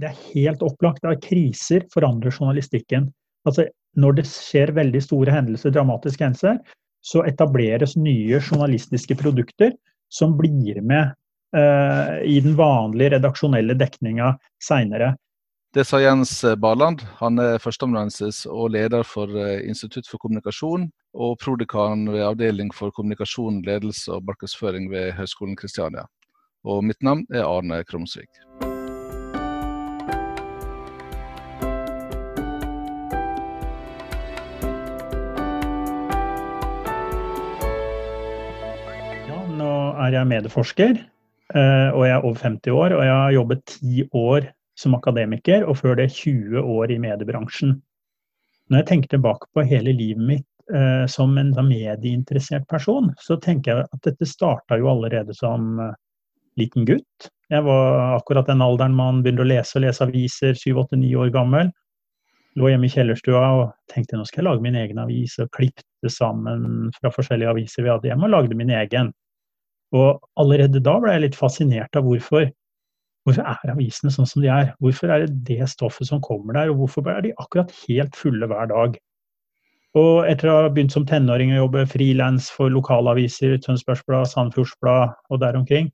det er helt opplagt at kriser forandrer journalistikken. Altså, når det skjer veldig store hendelser, dramatiske hendelser, så etableres nye journalistiske produkter som blir med eh, i den vanlige redaksjonelle dekninga seinere. Det sa Jens Barland. Han er førsteamanuensis og leder for eh, Institutt for kommunikasjon og prodekan ved avdeling for kommunikasjon, ledelse og markedsføring ved Høgskolen Kristiania. Og mitt navn er Arne Krumsvik. Er jeg medieforsker, eh, og jeg er over 50 år. Og jeg har jobbet ti år som akademiker, og før det 20 år i mediebransjen. Når jeg tenker tilbake på hele livet mitt eh, som en medieinteressert person, så tenker jeg at dette starta jo allerede som eh, liten gutt. Jeg var akkurat den alderen man begynner å lese og lese aviser, 7-8-9 år gammel. Lå hjemme i kjellerstua og tenkte nå skal jeg lage min egen avis, og klippte sammen fra forskjellige aviser vi hadde hjemme, og lagde min egen. Og allerede da ble jeg litt fascinert av hvorfor, hvorfor er avisene sånn som de er? Hvorfor er det det stoffet som kommer der, og hvorfor er de akkurat helt fulle hver dag? Og etter å ha begynt som tenåring å jobbe frilans for lokalaviser, Tønsbergsblad, Sandefjordsblad og der omkring,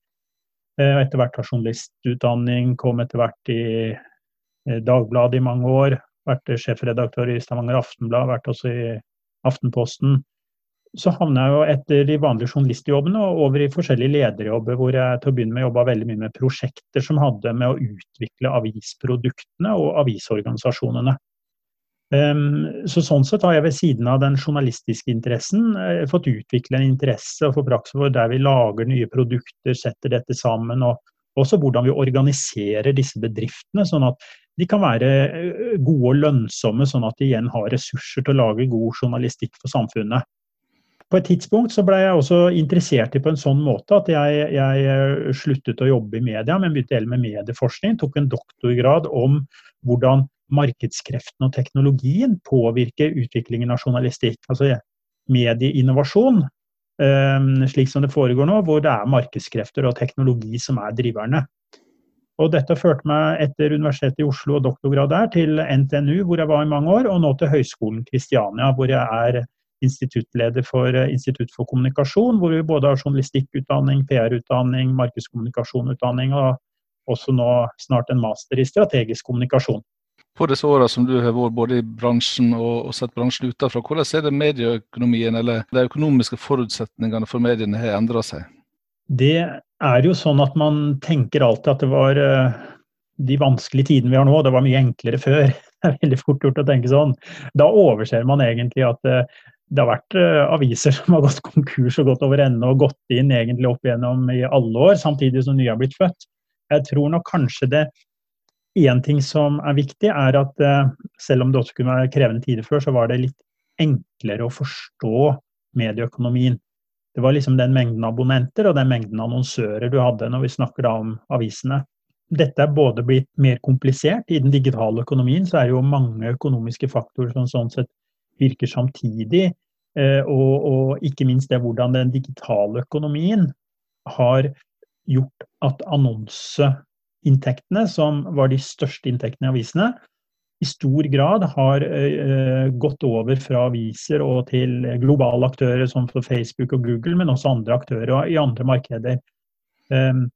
eh, og etter hvert har journalistutdanning, kom etter hvert i eh, Dagbladet i mange år, vært sjefredaktør i Stavanger Aftenblad, vært også i Aftenposten så havna jeg jo etter de vanlige journalistjobbene og over i forskjellige lederjobber, hvor jeg til å begynne med jobba veldig mye med prosjekter som hadde med å utvikle avisproduktene og avisorganisasjonene. Um, så Sånn sett har jeg ved siden av den journalistiske interessen eh, fått utvikle en interesse for praksis for der vi lager nye produkter, setter dette sammen, og også hvordan vi organiserer disse bedriftene, sånn at de kan være eh, gode og lønnsomme, sånn at de igjen har ressurser til å lage god journalistikk for samfunnet på et tidspunkt så ble jeg også interessert i på en sånn måte at jeg, jeg eh, sluttet å jobbe i media, men begynte med medieforskning. Tok en doktorgrad om hvordan markedskreftene og teknologien påvirker utviklingen av journalistikk. Altså medieinnovasjon, eh, slik som det foregår nå, hvor det er markedskrefter og teknologi som er driverne. Og dette førte meg etter Universitetet i Oslo og doktorgrad der til NTNU, hvor jeg var i mange år, og nå til Høgskolen Kristiania, hvor jeg er instituttleder for eh, Institutt for kommunikasjon, hvor vi både har journalistikkutdanning, PR-utdanning, markedskommunikasjonutdanning og også nå snart en master i strategisk kommunikasjon. På disse åra som du har vært både i bransjen og, sett bransjen utenfra, hvordan er det medieøkonomien eller de økonomiske forutsetningene for mediene har endra seg? Det er jo sånn at man tenker alltid at det var eh, de vanskelige tidene vi har nå, det var mye enklere før. Det er veldig fort gjort å tenke sånn. Da overser man egentlig at eh, det har vært uh, aviser som har gått konkurs og gått over ende og gått inn egentlig opp igjennom i alle år, samtidig som nye har blitt født. Jeg tror nok kanskje det Én ting som er viktig, er at uh, selv om det også kunne være krevende tider før, så var det litt enklere å forstå medieøkonomien. Det var liksom den mengden abonnenter og den mengden annonsører du hadde når vi snakker da om avisene. Dette er både blitt mer komplisert. I den digitale økonomien så er det jo mange økonomiske faktorer som sånn sett virker samtidig. Eh, og, og, ikke minst det hvordan den digitale økonomien har gjort at annonseinntektene, som var de største inntektene i avisene, i stor grad har uh, gått over fra aviser og til globale aktører som for Facebook og Google, men også andre aktører i andre markeder. Um,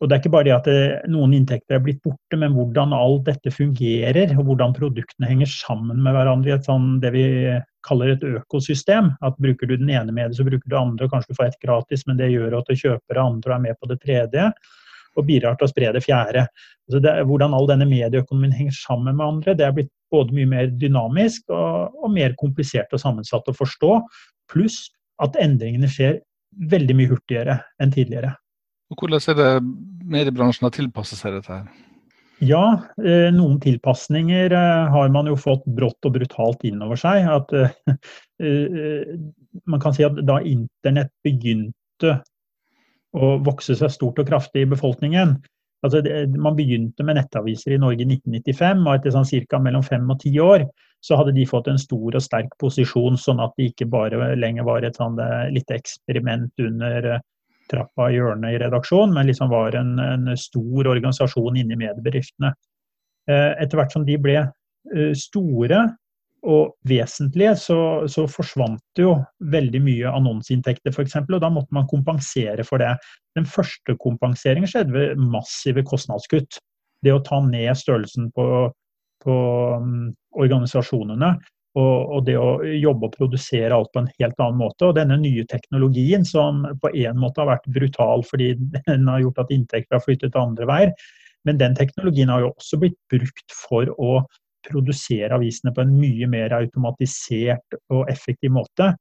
og Det er ikke bare det at det, noen inntekter er blitt borte, men hvordan alt dette fungerer, og hvordan produktene henger sammen med hverandre i et sånn, det vi kaller et økosystem. At Bruker du den ene mediet, så bruker du andre, og kanskje du får ett gratis, men det gjør at du kjøper det andre og er med på det tredje, og bidrar til å spre det fjerde. Altså det, hvordan all denne medieøkonomien henger sammen med andre, det er blitt både mye mer dynamisk og, og mer komplisert og sammensatt å forstå. Pluss at endringene skjer veldig mye hurtigere enn tidligere. Og Hvordan er det mediebransjen har tilpasset seg dette? her? Ja, eh, noen tilpasninger eh, har man jo fått brått og brutalt inn over seg. At, eh, man kan si at da internett begynte å vokse seg stort og kraftig i befolkningen altså Man begynte med nettaviser i Norge i 1995, og etter sånn ca. mellom fem og ti år så hadde de fått en stor og sterk posisjon, sånn at det ikke bare lenger var et sånn lite eksperiment under trappa i hjørnet i redaksjonen, men liksom var en, en stor organisasjon inni mediebedriftene. etter hvert som de ble store og vesentlige, så, så forsvant jo veldig mye annonseinntekter f.eks., og da måtte man kompensere for det. Den første kompenseringen skjedde ved massive kostnadskutt. Det å ta ned størrelsen på, på um, organisasjonene og, og, det å jobbe og produsere alt på en helt annen måte. Og denne nye teknologien som på en måte har vært brutal fordi den har gjort at inntekter har flyttet andre veier, men den teknologien har jo også blitt brukt for å produsere avisene på en mye mer automatisert og effektiv måte.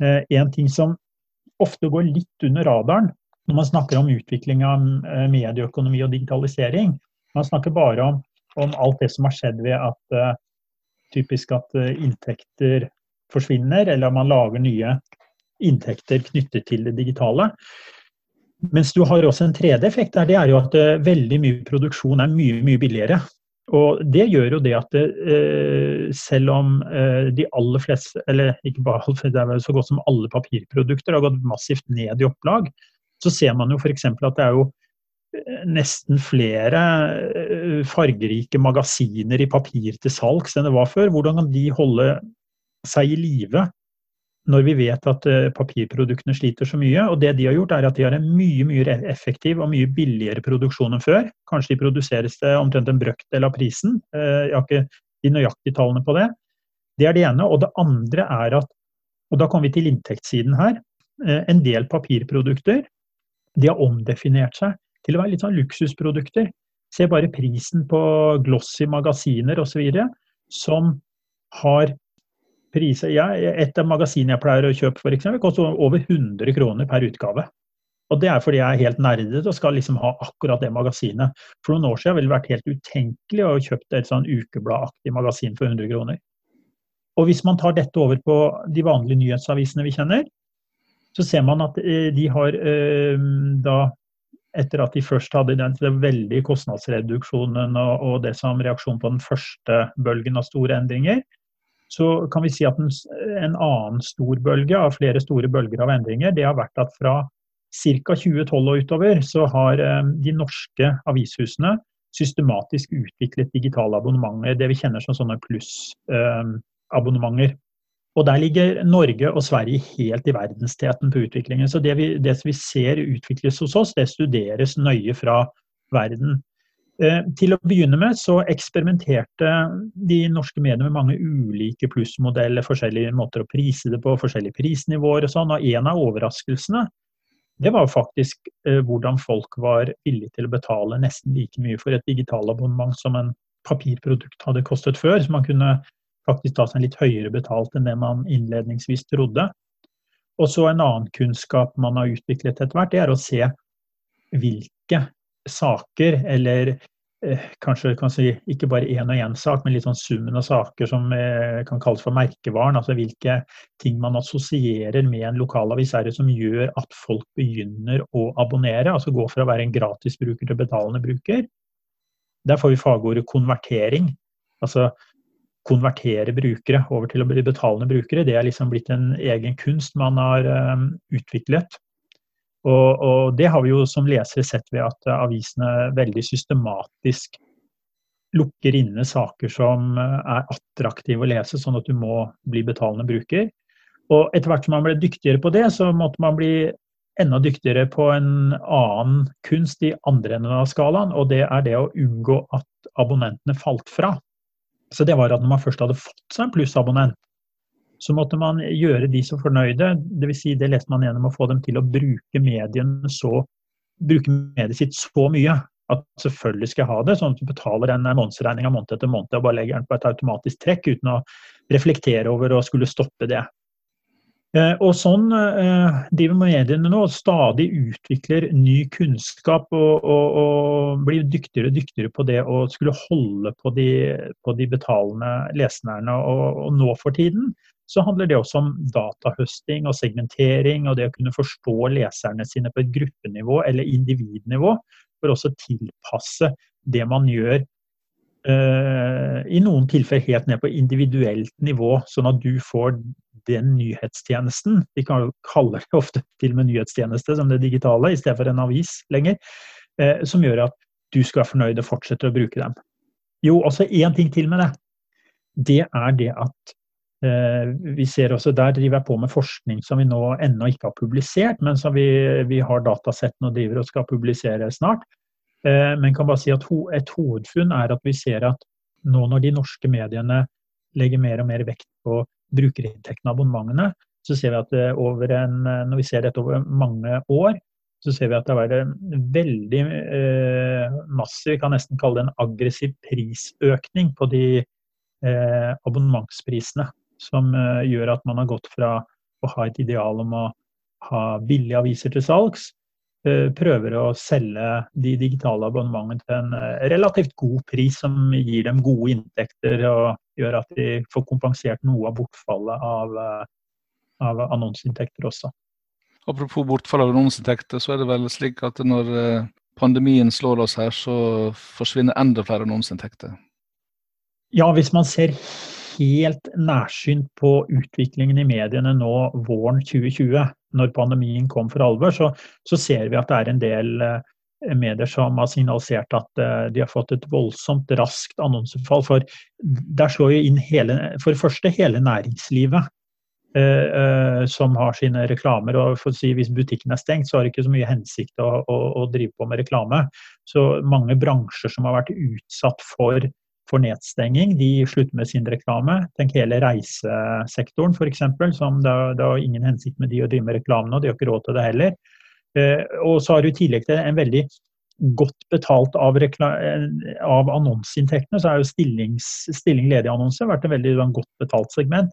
Eh, en ting som ofte går litt under radaren når man snakker om utvikling av eh, medieøkonomi og digitalisering. Man snakker bare om, om alt det som har skjedd ved at uh, typisk at uh, inntekter forsvinner, eller man lager nye inntekter knyttet til det digitale. Mens du har også en tredje effekt der, det er jo at uh, veldig mye produksjon er mye, mye billigere. Og det gjør jo det at det, eh, selv om eh, de aller fleste, eller ikke bare det er så godt som alle papirprodukter har gått massivt ned i opplag, så ser man jo f.eks. at det er jo eh, nesten flere fargerike magasiner i papir til salgs enn det var før. Hvordan kan de holde seg i live når vi vet at uh, papirproduktene sliter så mye. Og det de har gjort, er at de har en mye mye effektiv og mye billigere produksjon enn før. Kanskje de produseres til omtrent en brøkdel av prisen. Uh, jeg har ikke de nøyaktige tallene på det. Det er det ene. Og det andre er at, og da kommer vi til inntektssiden her, en del papirprodukter de har omdefinert seg til å være litt sånn luksusprodukter. Se bare prisen på glossy magasiner osv. som har priser ja, Et av magasinene jeg pleier å kjøpe, for eksempel, koster over 100 kroner per utgave. Og det er fordi jeg er helt nerdet og skal liksom ha akkurat det magasinet. For noen år siden ville det vært helt utenkelig å kjøpe et sånn ukebladaktig magasin for 100 kroner. Og hvis man tar dette over på de vanlige nyhetsavisene vi kjenner, så ser man at eh, de har eh, da etter at de først hadde den veldige kostnadsreduksjonen og, og det som reaksjon på den første bølgen av store endringer, så kan vi si at en, en, annen stor bølge av flere store bølger av endringer, det har vært at fra ca. 2012 og utover så har eh, de norske avishusene systematisk utviklet digitale abonnementer, det vi kjenner som sånne plussabonnementer. Eh, og der ligger Norge og Sverige helt i verdensteten på utviklingen. Så det vi, det vi ser utvikles hos oss, det studeres nøye fra verden. Eh, til å begynne med så eksperimenterte de norske mediene med mange ulike plussmodeller, forskjellige måter å prise det på, forskjellige prisnivåer og sånn. Og en av overraskelsene det var faktisk eh, hvordan folk var villige til å betale nesten like mye for et digitalabonnement som en papirprodukt hadde kostet før. Så man kunne faktisk ta seg litt høyere betalt enn det man innledningsvis trodde. Og så en annen kunnskap man har utviklet etter hvert, det er å se hvilke saker, eller eh, kanskje kan si, ikke bare én og én sak, men litt sånn summen av saker som eh, kan kalles for merkevaren. Altså hvilke ting man assosierer med en lokalavis er det som gjør at folk begynner å abonnere. Altså gå fra å være en gratisbruker til betalende bruker. Der får vi fagordet konvertering. Altså konvertere brukere over til å bli betalende brukere. Det er liksom blitt en egen kunst man har um, utviklet. Og, og, det har vi jo som lesere sett ved at avisene veldig systematisk lukker inne saker som eh, er attraktive å lese, sånn at du må bli betalende bruker. Og etter hvert som man ble dyktigere på det, så måtte man bli enda dyktigere på en annen kunst i andre enden av skalaen, og det er det å unngå at abonnentene falt fra. Så det var at når man først hadde fått seg en plussabonnent, så måtte man gjøre de så fornøyde. Dvs. Si det leste man gjennom å få dem til å bruke mediene så bruke mediet sitt så mye at selvfølgelig skal jeg ha det, sånn at du betaler en månedsregning måned etter måned og bare legger den på et automatisk trekk uten å reflektere over å skulle stoppe det. Eh, og sånn de driver mediene nå, stadig utvikler ny kunnskap og, og, og, blir dyktigere og dyktigere på det å skulle holde på de, på de betalende lesnerne. Og, og, nå for tiden så handler det også om datahøsting og segmentering, og det å kunne forstå leserne sine på et gruppenivå eller individnivå, for også tilpasse det man gjør. Uh, I noen tilfeller helt ned på individuelt nivå, sånn at du får den nyhetstjenesten. Vi kaller det ofte til og med nyhetstjeneste som det digitale, i stedet for en avis lenger. Eh, som gjør at du skal være fornøyd og fortsette å bruke dem. Jo, også én ting til med det. Det er det at Eh, vi ser også Der driver jeg på med forskning som vi nå ennå ikke har publisert, men som vi, vi har datasettene og driver og skal publisere snart. Eh, men kan bare si at et hovedfunn er at vi ser at nå når de norske mediene legger mer og mer vekt på brukerinntektene abonnementene, så ser vi at over en, når vi ser dette over mange år, så ser vi at det har vært en veldig eh, massiv, vi kan nesten kalle det en aggressiv prisøkning på de eh, abonnementsprisene som eh, gjør at man har gått fra å ha et ideal om å ha billige aviser til salgs, eh, prøver å selge de digitale abonnementene til en eh, relativt god pris, som gir dem gode inntekter og gjør at de får kompensert noe av bortfallet av, av annonseinntekter også. Apropos bortfall av annonseinntekter, så er det vel slik at når pandemien slår oss her, så forsvinner enda flere annonseinntekter? Ja, hvis man ser helt nærsynt på utviklingen i mediene nå våren 2020, når pandemien kom for alvor, så, så ser vi at det er en del eh, medier som har signalisert at eh, de har fått et voldsomt raskt annonsefall. For der slår jo inn hele, for det første hele næringslivet. Uh, som har sine reklamer. og for å si Hvis butikken er stengt, så har det ikke så mye hensikt å, å, å drive på med reklame. Så mange bransjer som har vært utsatt for for nedstenging. De slutter med sin reklame. Tenk hele reisesektoren f.eks. som det, det har ingen hensikt med de å drive med reklame nå, de har ikke råd til det heller. Eh, og så har du i tillegg til en veldig godt betalt av, av annonseinntektene, så er jo stilling ledig-annonser vært en veldig godt betalt segment.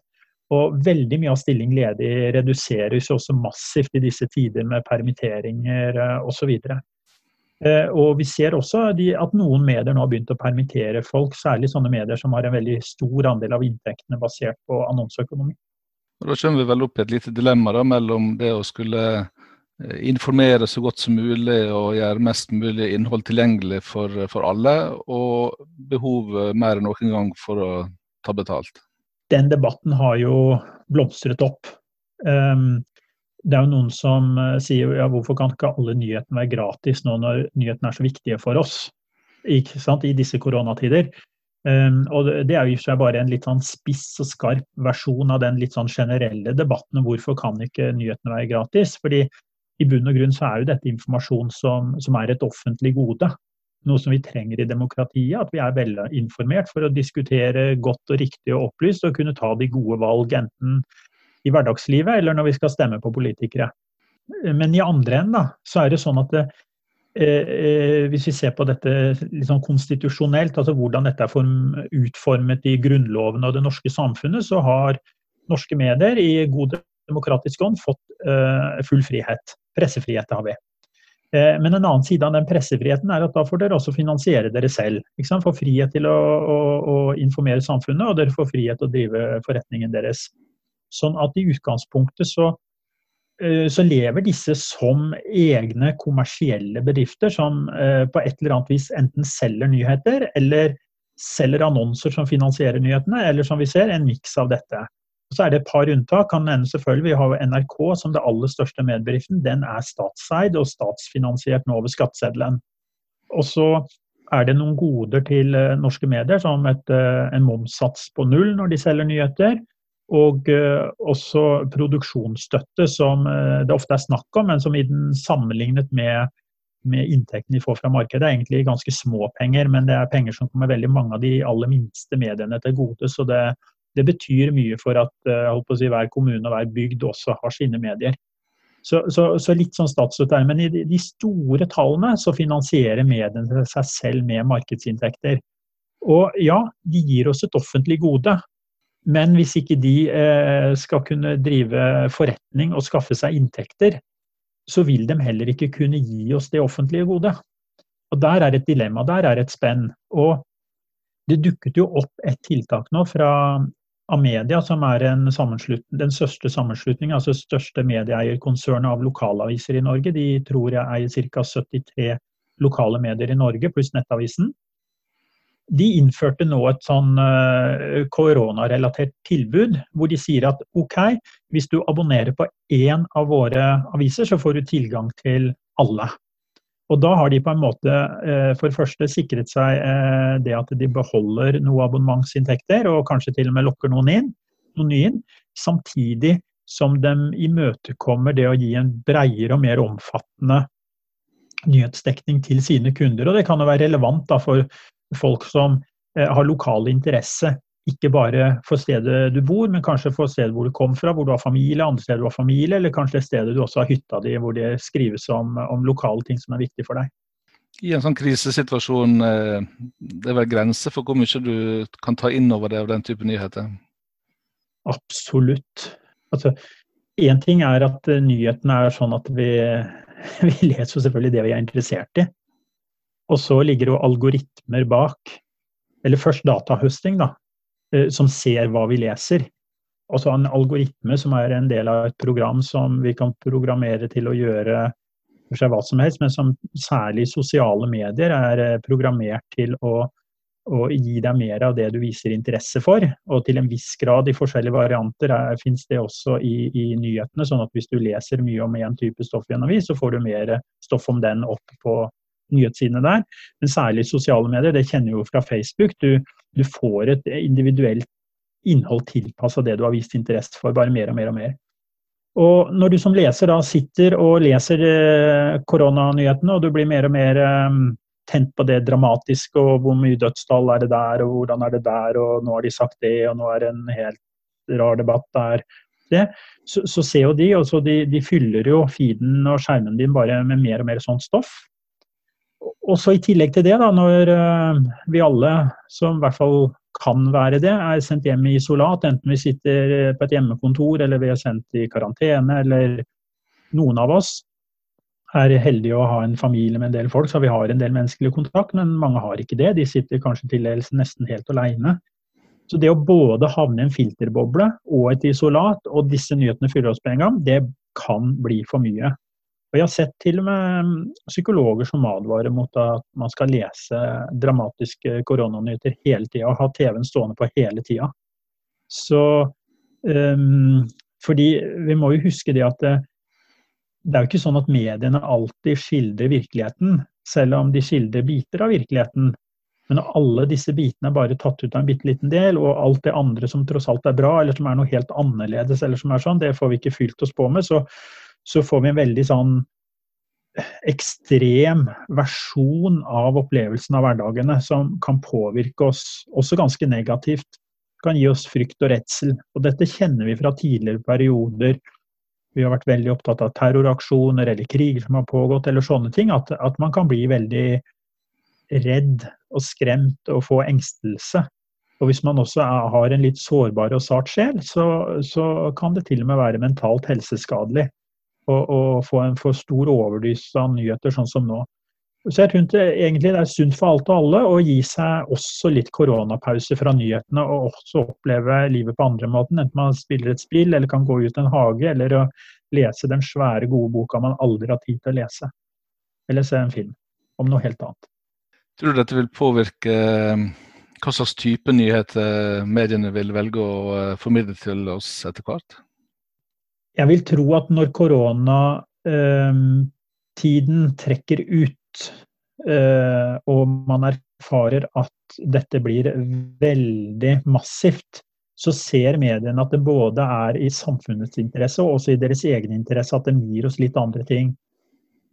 Og veldig mye av stilling ledig reduseres også massivt i disse tider med permitteringer eh, osv. Eh, og vi ser også at noen medier nå har begynt å permittere folk, særlig sånne medier som har en veldig stor andel av inntektene basert på annonseøkonomi. Da kommer vi vel opp i et lite dilemma da, mellom det å skulle eh, informere så godt som mulig og gjøre mest mulig innhold tilgjengelig for, for alle, og behovet mer enn noen gang for å ta betalt. Den debatten har jo blomstret opp. Um, det er jo noen som eh, sier ja, hvorfor kan ikke alle nyhetene være gratis nå når nyhetene er så viktige for oss ikke sant, i disse koronatider. Um, og Det er jo bare en litt sånn spiss og skarp versjon av den litt sånn generelle debatten hvorfor kan ikke nyhetene være gratis. Fordi i bunn og grunn så er jo dette informasjon som, som er et offentlig gode. Noe som vi trenger i demokratiet, at vi er velinformert for å diskutere godt og riktig og opplyst og kunne ta de gode valg enten i hverdagslivet eller når vi skal stemme på politikere. Men i andre enden så er det sånn at det, eh, eh, hvis vi ser på dette liksom konstitusjonelt, altså hvordan dette er form, utformet i Grunnloven og det norske samfunnet, så har norske medier i god demokratisk ånd fått eh, full frihet. Pressefrihet har vi. Eh, men en annen side av den pressefriheten er at da får dere også finansiere dere selv. Får frihet til å, å, å informere samfunnet, og dere får frihet til å drive forretningen deres. Sånn at i utgangspunktet så, eh, så lever disse som egne kommersielle bedrifter som eh, på et eller annet vis enten selger nyheter eller selger annonser som finansierer nyhetene, eller som vi ser, en miks av dette. Så er det et par unntak. kan nevne selvfølgelig, Vi har NRK som det aller største medbedriften. Den er statseid og statsfinansiert nå over skatteseddelen. Og så er det noen goder til eh, norske medier, som et, en momssats på null når de selger nyheter. Og uh, også produksjonsstøtte, som det ofte er snakk om, men som i den sammenlignet med, med inntektene de får fra markedet, er egentlig ganske små penger. Men det er penger som kommer veldig mange av de aller minste mediene til gode. Så det, det betyr mye for at uh, si, hver kommune og hver bygd også har sine medier. Så, så, så litt sånn statsstøtte Men i de store tallene så finansierer mediene seg selv med markedsinntekter. Og ja, de gir oss et offentlig gode. Men hvis ikke de eh, skal kunne drive forretning og skaffe seg inntekter, så vil de heller ikke kunne gi oss det offentlige gode. Og Der er et dilemma, der er et spenn. Og det dukket jo opp et tiltak nå fra Amedia, som er den største sammenslutningen, altså største medieeierkonsernet av lokalaviser i Norge. De tror jeg eier ca. 73 lokale medier i Norge, pluss Nettavisen de innførte nå et sånn uh, koronarelatert tilbud, hvor de sier at ok, hvis du abonnerer på én av våre aviser, så får du tilgang til alle. Og da har de på en måte eh, for det første sikret seg eh, det at de beholder noe abonnementsinntekter, og kanskje til og med lokker noen inn, noen nye inn, samtidig som de imøtekommer det å gi en breiere og mer omfattende nyhetsdekning til sine kunder. Og det kan jo være relevant da, for folk som eh, har lokal interesse. Ikke bare for stedet du bor, men kanskje for stedet hvor du kom fra, hvor du har familie, andre steder du har familie, eller kanskje det stedet du også har hytta di, hvor det skrives om, om lokale ting som er viktig for deg. I en sånn krisesituasjon, eh, det er vel grenser for hvor mye du kan ta inn over det av den type nyheter? Absolutt. Altså, Én ting er at eh, nyhetene er sånn at vi, vi leser selvfølgelig det vi er interessert i. Og så ligger det jo algoritmer bak. Eller først datahøsting, da. Eh, som ser hva vi leser. Altså en algoritme som er en del av et program som vi kan programmere til å gjøre for seg hva som helst, men som særlig sosiale medier er eh, programmert til å å gi deg mer av det du viser interesse for. Og til en viss grad i forskjellige varianter fins det også i, i, nyhetene. sånn at hvis du leser mye om én type stoff i en avis, så får du mer stoff om den opp på nyhetssidene der. Men særlig sosiale medier, det kjenner vi jo fra Facebook. Du, du får et individuelt innhold tilpassa det du har vist interesse for, bare mer og mer og mer. Og når du som leser da sitter og leser eh, koronanyhetene, og du blir mer og mer eh, tent på det dramatiske, og hvor mye dødstall er det der, og hvordan er det der, og nå har de sagt det, og nå er det en helt rar debatt der. Det, så, så ser jo de, altså de, de fyller jo feeden og skjermen din bare med mer og mer sånt stoff. Og så I tillegg til det, da, når uh, vi alle, som i hvert fall kan være det, er sendt hjem i isolat, enten vi sitter på et hjemmekontor eller vi er sendt i karantene, eller noen av oss, er heldige å ha en familie med en del folk, så vi har en del menneskelig kontakt, men mange har ikke det. De sitter kanskje til dels nesten helt alene. Så det å både havne i en filterboble og et isolat, og disse nyhetene fyller oss på en gang, det kan bli for mye. Og Jeg har sett til og med psykologer som advarer mot at man skal lese dramatiske koronanyheter hele tida, og ha TV-en stående på hele tida. Så um, fordi vi må jo huske det at det er jo ikke sånn at mediene alltid skildrer virkeligheten, selv om de skildrer biter av virkeligheten. Men alle disse bitene er bare tatt ut av en bitte liten del, og alt det andre som tross alt er bra, eller som er noe helt annerledes, eller som er sånn, det får vi ikke fylt oss på med. Så, så får vi en veldig sånn ekstrem versjon av opplevelsen av hverdagene som kan påvirke oss også ganske negativt. Kan gi oss frykt og redsel. Og dette kjenner vi fra tidligere perioder vi har vært veldig opptatt av terroraksjoner eller kriger som har pågått, eller sånne ting. At, at, man kan bli veldig redd og skremt og få engstelse. Og hvis man også er, har en litt sårbar og sart sjel, så, så, kan det til og med være mentalt helseskadelig å få en for stor overdys av nyheter, sånn som nå. Så jeg tror egentlig det er sunt for alt og alle å gi seg også litt koronapause fra nyhetene, og også oppleve livet på andre måten. Enten man spiller et spill, eller kan gå ut en hage, eller å lese den svære, gode boka man aldri har tid til å lese. Eller se en film om noe helt annet. Tror du dette vil påvirke eh, hva slags type nyheter mediene vil velge å eh, formidle til oss etter hvert? Jeg vil tro at når koronatiden trekker ut Eh, og man erfarer at dette blir veldig massivt, så ser mediene at det både er i samfunnets interesse og også i deres egen interesse at de gir oss litt andre ting.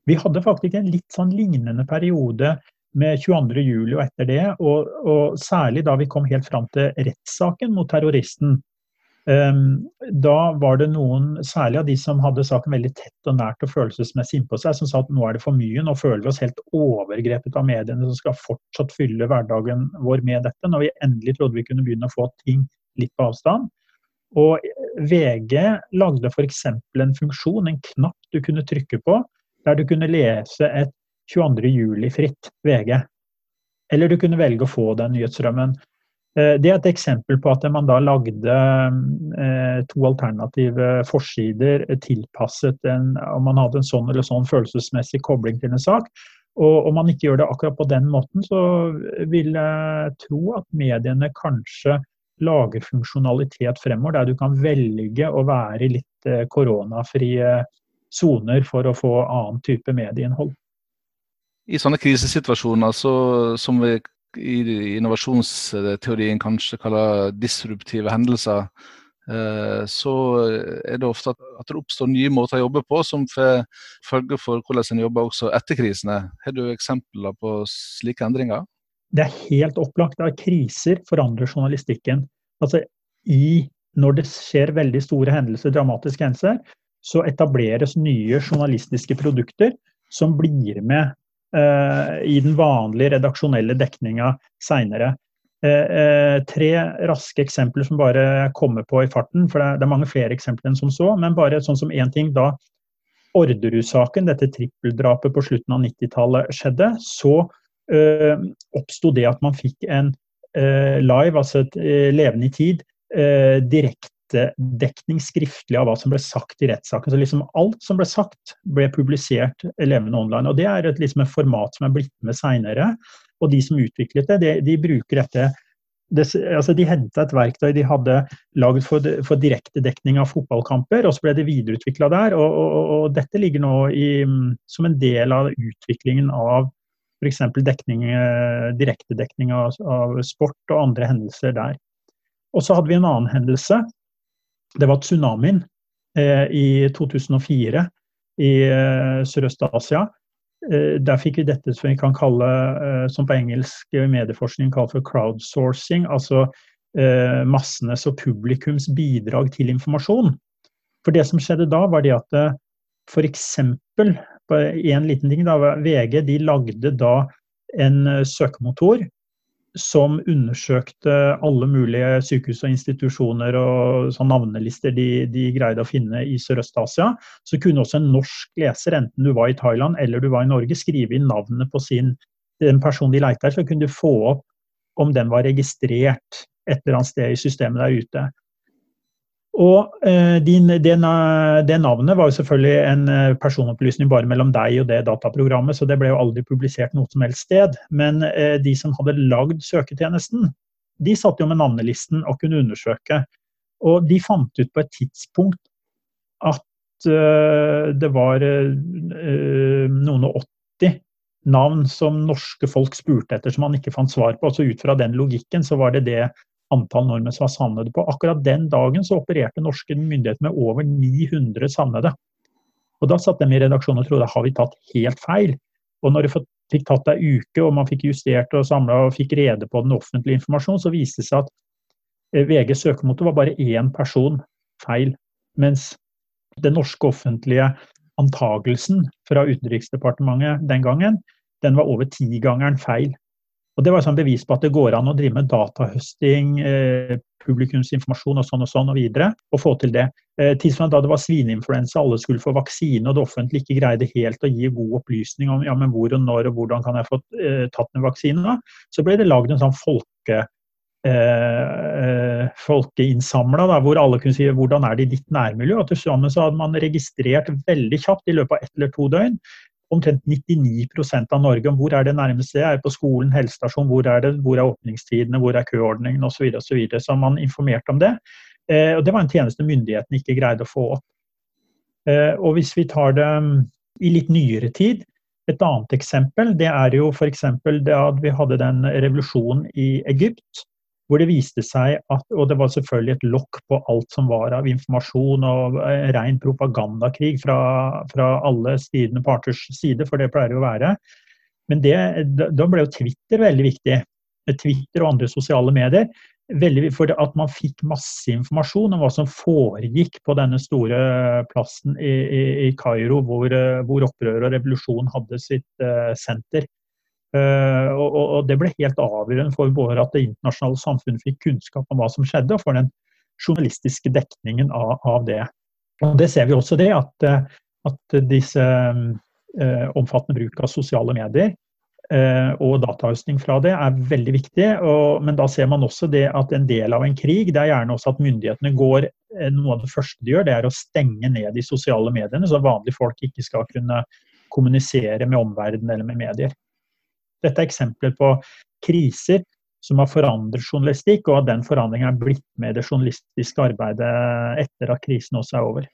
Vi hadde faktisk en litt sånn lignende periode med 22.07 og etter det, og, og, særlig da vi kom helt fram til rettssaken mot terroristen. Ehm, da var det noen, særlig av de som hadde saken veldig tett og nært og følelsesmessig innpå seg, som sa at nå er det for mye, nå føler vi oss helt overgrepet av mediene som skal fortsatt fylle hverdagen vår med dette, når vi endelig trodde vi kunne begynne å få ting litt på avstand. Og VG lagde f.eks. en funksjon, en knapp du kunne trykke på, der du kunne lese et 22. juli-fritt VG. Eller du kunne velge å få den nyhetsstrømmen. Eh, det er et eksempel på at man da lagde eh, to alternative forsider tilpasset en, om man hadde en sånn eller sånn følelsesmessig kobling til en sak. Og om man ikke gjør det akkurat på den måten, så vil jeg tro at mediene kanskje lager funksjonalitet fremover der du kan velge å være i litt eh, koronafrie soner for å få annen type medieinnhold. I sånne krisesituasjoner så, som vi i innovasjonsteorien kanskje kaller disruptive hendelser, eh, så er det ofte at det oppstår nye måter å jobbe på som får følge for hvordan en jobber også etter krisene. Har du eksempler på slike endringer? Det er helt opplagt at kriser forandrer journalistikken. Altså, i, når det skjer veldig store hendelser, dramatiske hendelser, så etableres nye journalistiske produkter som blir med i den vanlige redaksjonelle dekninga seinere. Uh, uh, tre raske eksempler som bare kommer på i farten, for det er mange flere eksempler enn som så. Men bare sånn som én ting. Da Orderud-saken, dette trippeldrapet på slutten av 90-tallet, skjedde, så uh, oppsto det at man fikk en live, altså et levende i tid, direkte direktedekning skriftlig av hva som ble sagt i rettssaken. Så liksom alt som ble sagt, ble publisert levende online. Og det er et, liksom et format som er blitt med seinere. Og de som utviklet det, de, de bruker dette det, altså De henta et verktøy de hadde lagd for, for direktedekning av fotballkamper, og så ble det videreutvikla der. Og, og, og, dette ligger nå i, som en del av utviklingen av f.eks. Eh, direktedekning av, av sport og andre hendelser der. Og så hadde vi en annen hendelse det var tsunamien eh, i 2004 i eh, Sørøst-Asia. Eh, der fikk vi dette som vi kan kalle, eh, som på engelsk medieforskning kaller for crowdsourcing. Altså eh, massenes og publikums bidrag til informasjon. For det som skjedde da, var det at eh, f.eks. en liten ting, da, VG de lagde da en søkemotor som undersøkte alle mulige sykehus og institusjoner og sånn navnelister de, de, greide å finne i Sørøst-Asia. Så kunne også en norsk leser, enten du var i Thailand eller du var i Norge, skrive inn navnet på sin, den personen de leita etter, så kunne du få opp om den var registrert et eller annet sted i systemet der ute. Og eh, din, det, navnet var jo selvfølgelig en eh, personopplysning bare mellom deg og det dataprogrammet, så det ble jo aldri publisert noe som helst sted. Men eh, de som hadde lagd søketjenesten, de satt jo med navnelisten og kunne undersøke. Og de fant ut på et tidspunkt at det var noen og 80 navn som norske folk spurte etter som man ikke fant svar på. Så ut fra den logikken så var det det antall nordmenn som var savnede på. Akkurat den dagen så opererte norske myndigheter med over 900 savnede. Og Da satt de i redaksjonen og trodde har vi tatt helt feil. Og når de fikk tatt ei uke og man fikk justert og samla og fikk rede på den offentlige informasjonen, så viste det seg at eh, VGs søkemotor var bare én person feil. Mens den norske offentlige antagelsen fra Utenriksdepartementet den gangen, den var over tigangeren feil. Og Det var sånn bevis på at det går an å drive med datahøsting, eh, publikumsinformasjon og sånn og sånn og videre, og få til det. Eh, da det var svineinfluensa, alle skulle få vaksine, og det offentlige ikke greide helt å gi god opplysning om ja, men hvor og når og hvordan kan jeg få eh, tatt en vaksine, så ble det lagd en sånn folke, eh, folkeinnsamla, hvor alle kunne si hvordan er det i ditt nærmiljø. og Til sammen så hadde man registrert veldig kjapt i løpet av ett eller to døgn omtrent 99% av Norge om hvor er det nærmeste jeg er på skolen, helsestasjon, hvor er det, hvor er åpningstidene, hvor er køordningen osv. Så, så, videre. så man informert om det. Eh, og Det var en tjeneste myndighetene ikke greide å få opp. Eh, og Hvis vi tar det mm, i litt nyere tid, et annet eksempel det er jo f.eks. da vi hadde den revolusjonen i Egypt hvor det viste seg at Og det var selvfølgelig et lokk på alt som var av informasjon og eh, ren propagandakrig fra, fra alle stridende parters side, for det pleier det å være. Men det, da ble jo Twitter veldig viktig. Twitter og andre sosiale medier. Veldig, for at man fikk masse informasjon om hva som foregikk på denne store plassen i, i, i Kairo, hvor, eh, hvor opprør og revolusjon hadde sitt uh, senter. Eh, og, det ble helt avgjørende for både at det internasjonale samfunnet fikk kunnskap om hva som skjedde, og for den journalistiske dekningen av, det. Og Det ser vi også det, at, eh, at disse eh, omfattende bruk av sosiale medier eh, og datahøsting fra det er veldig viktig. Og, men da ser man også det at en del av en krig, det er gjerne også at myndighetene går Noe av det første de gjør, det er å stenge ned de sosiale mediene, så vanlige folk ikke skal kunne kommunisere med omverdenen eller med medier. Dette er eksempler på kriser som har forandret journalistikk, og at den forandringen er blitt med det journalistiske arbeidet etter at krisen også er over.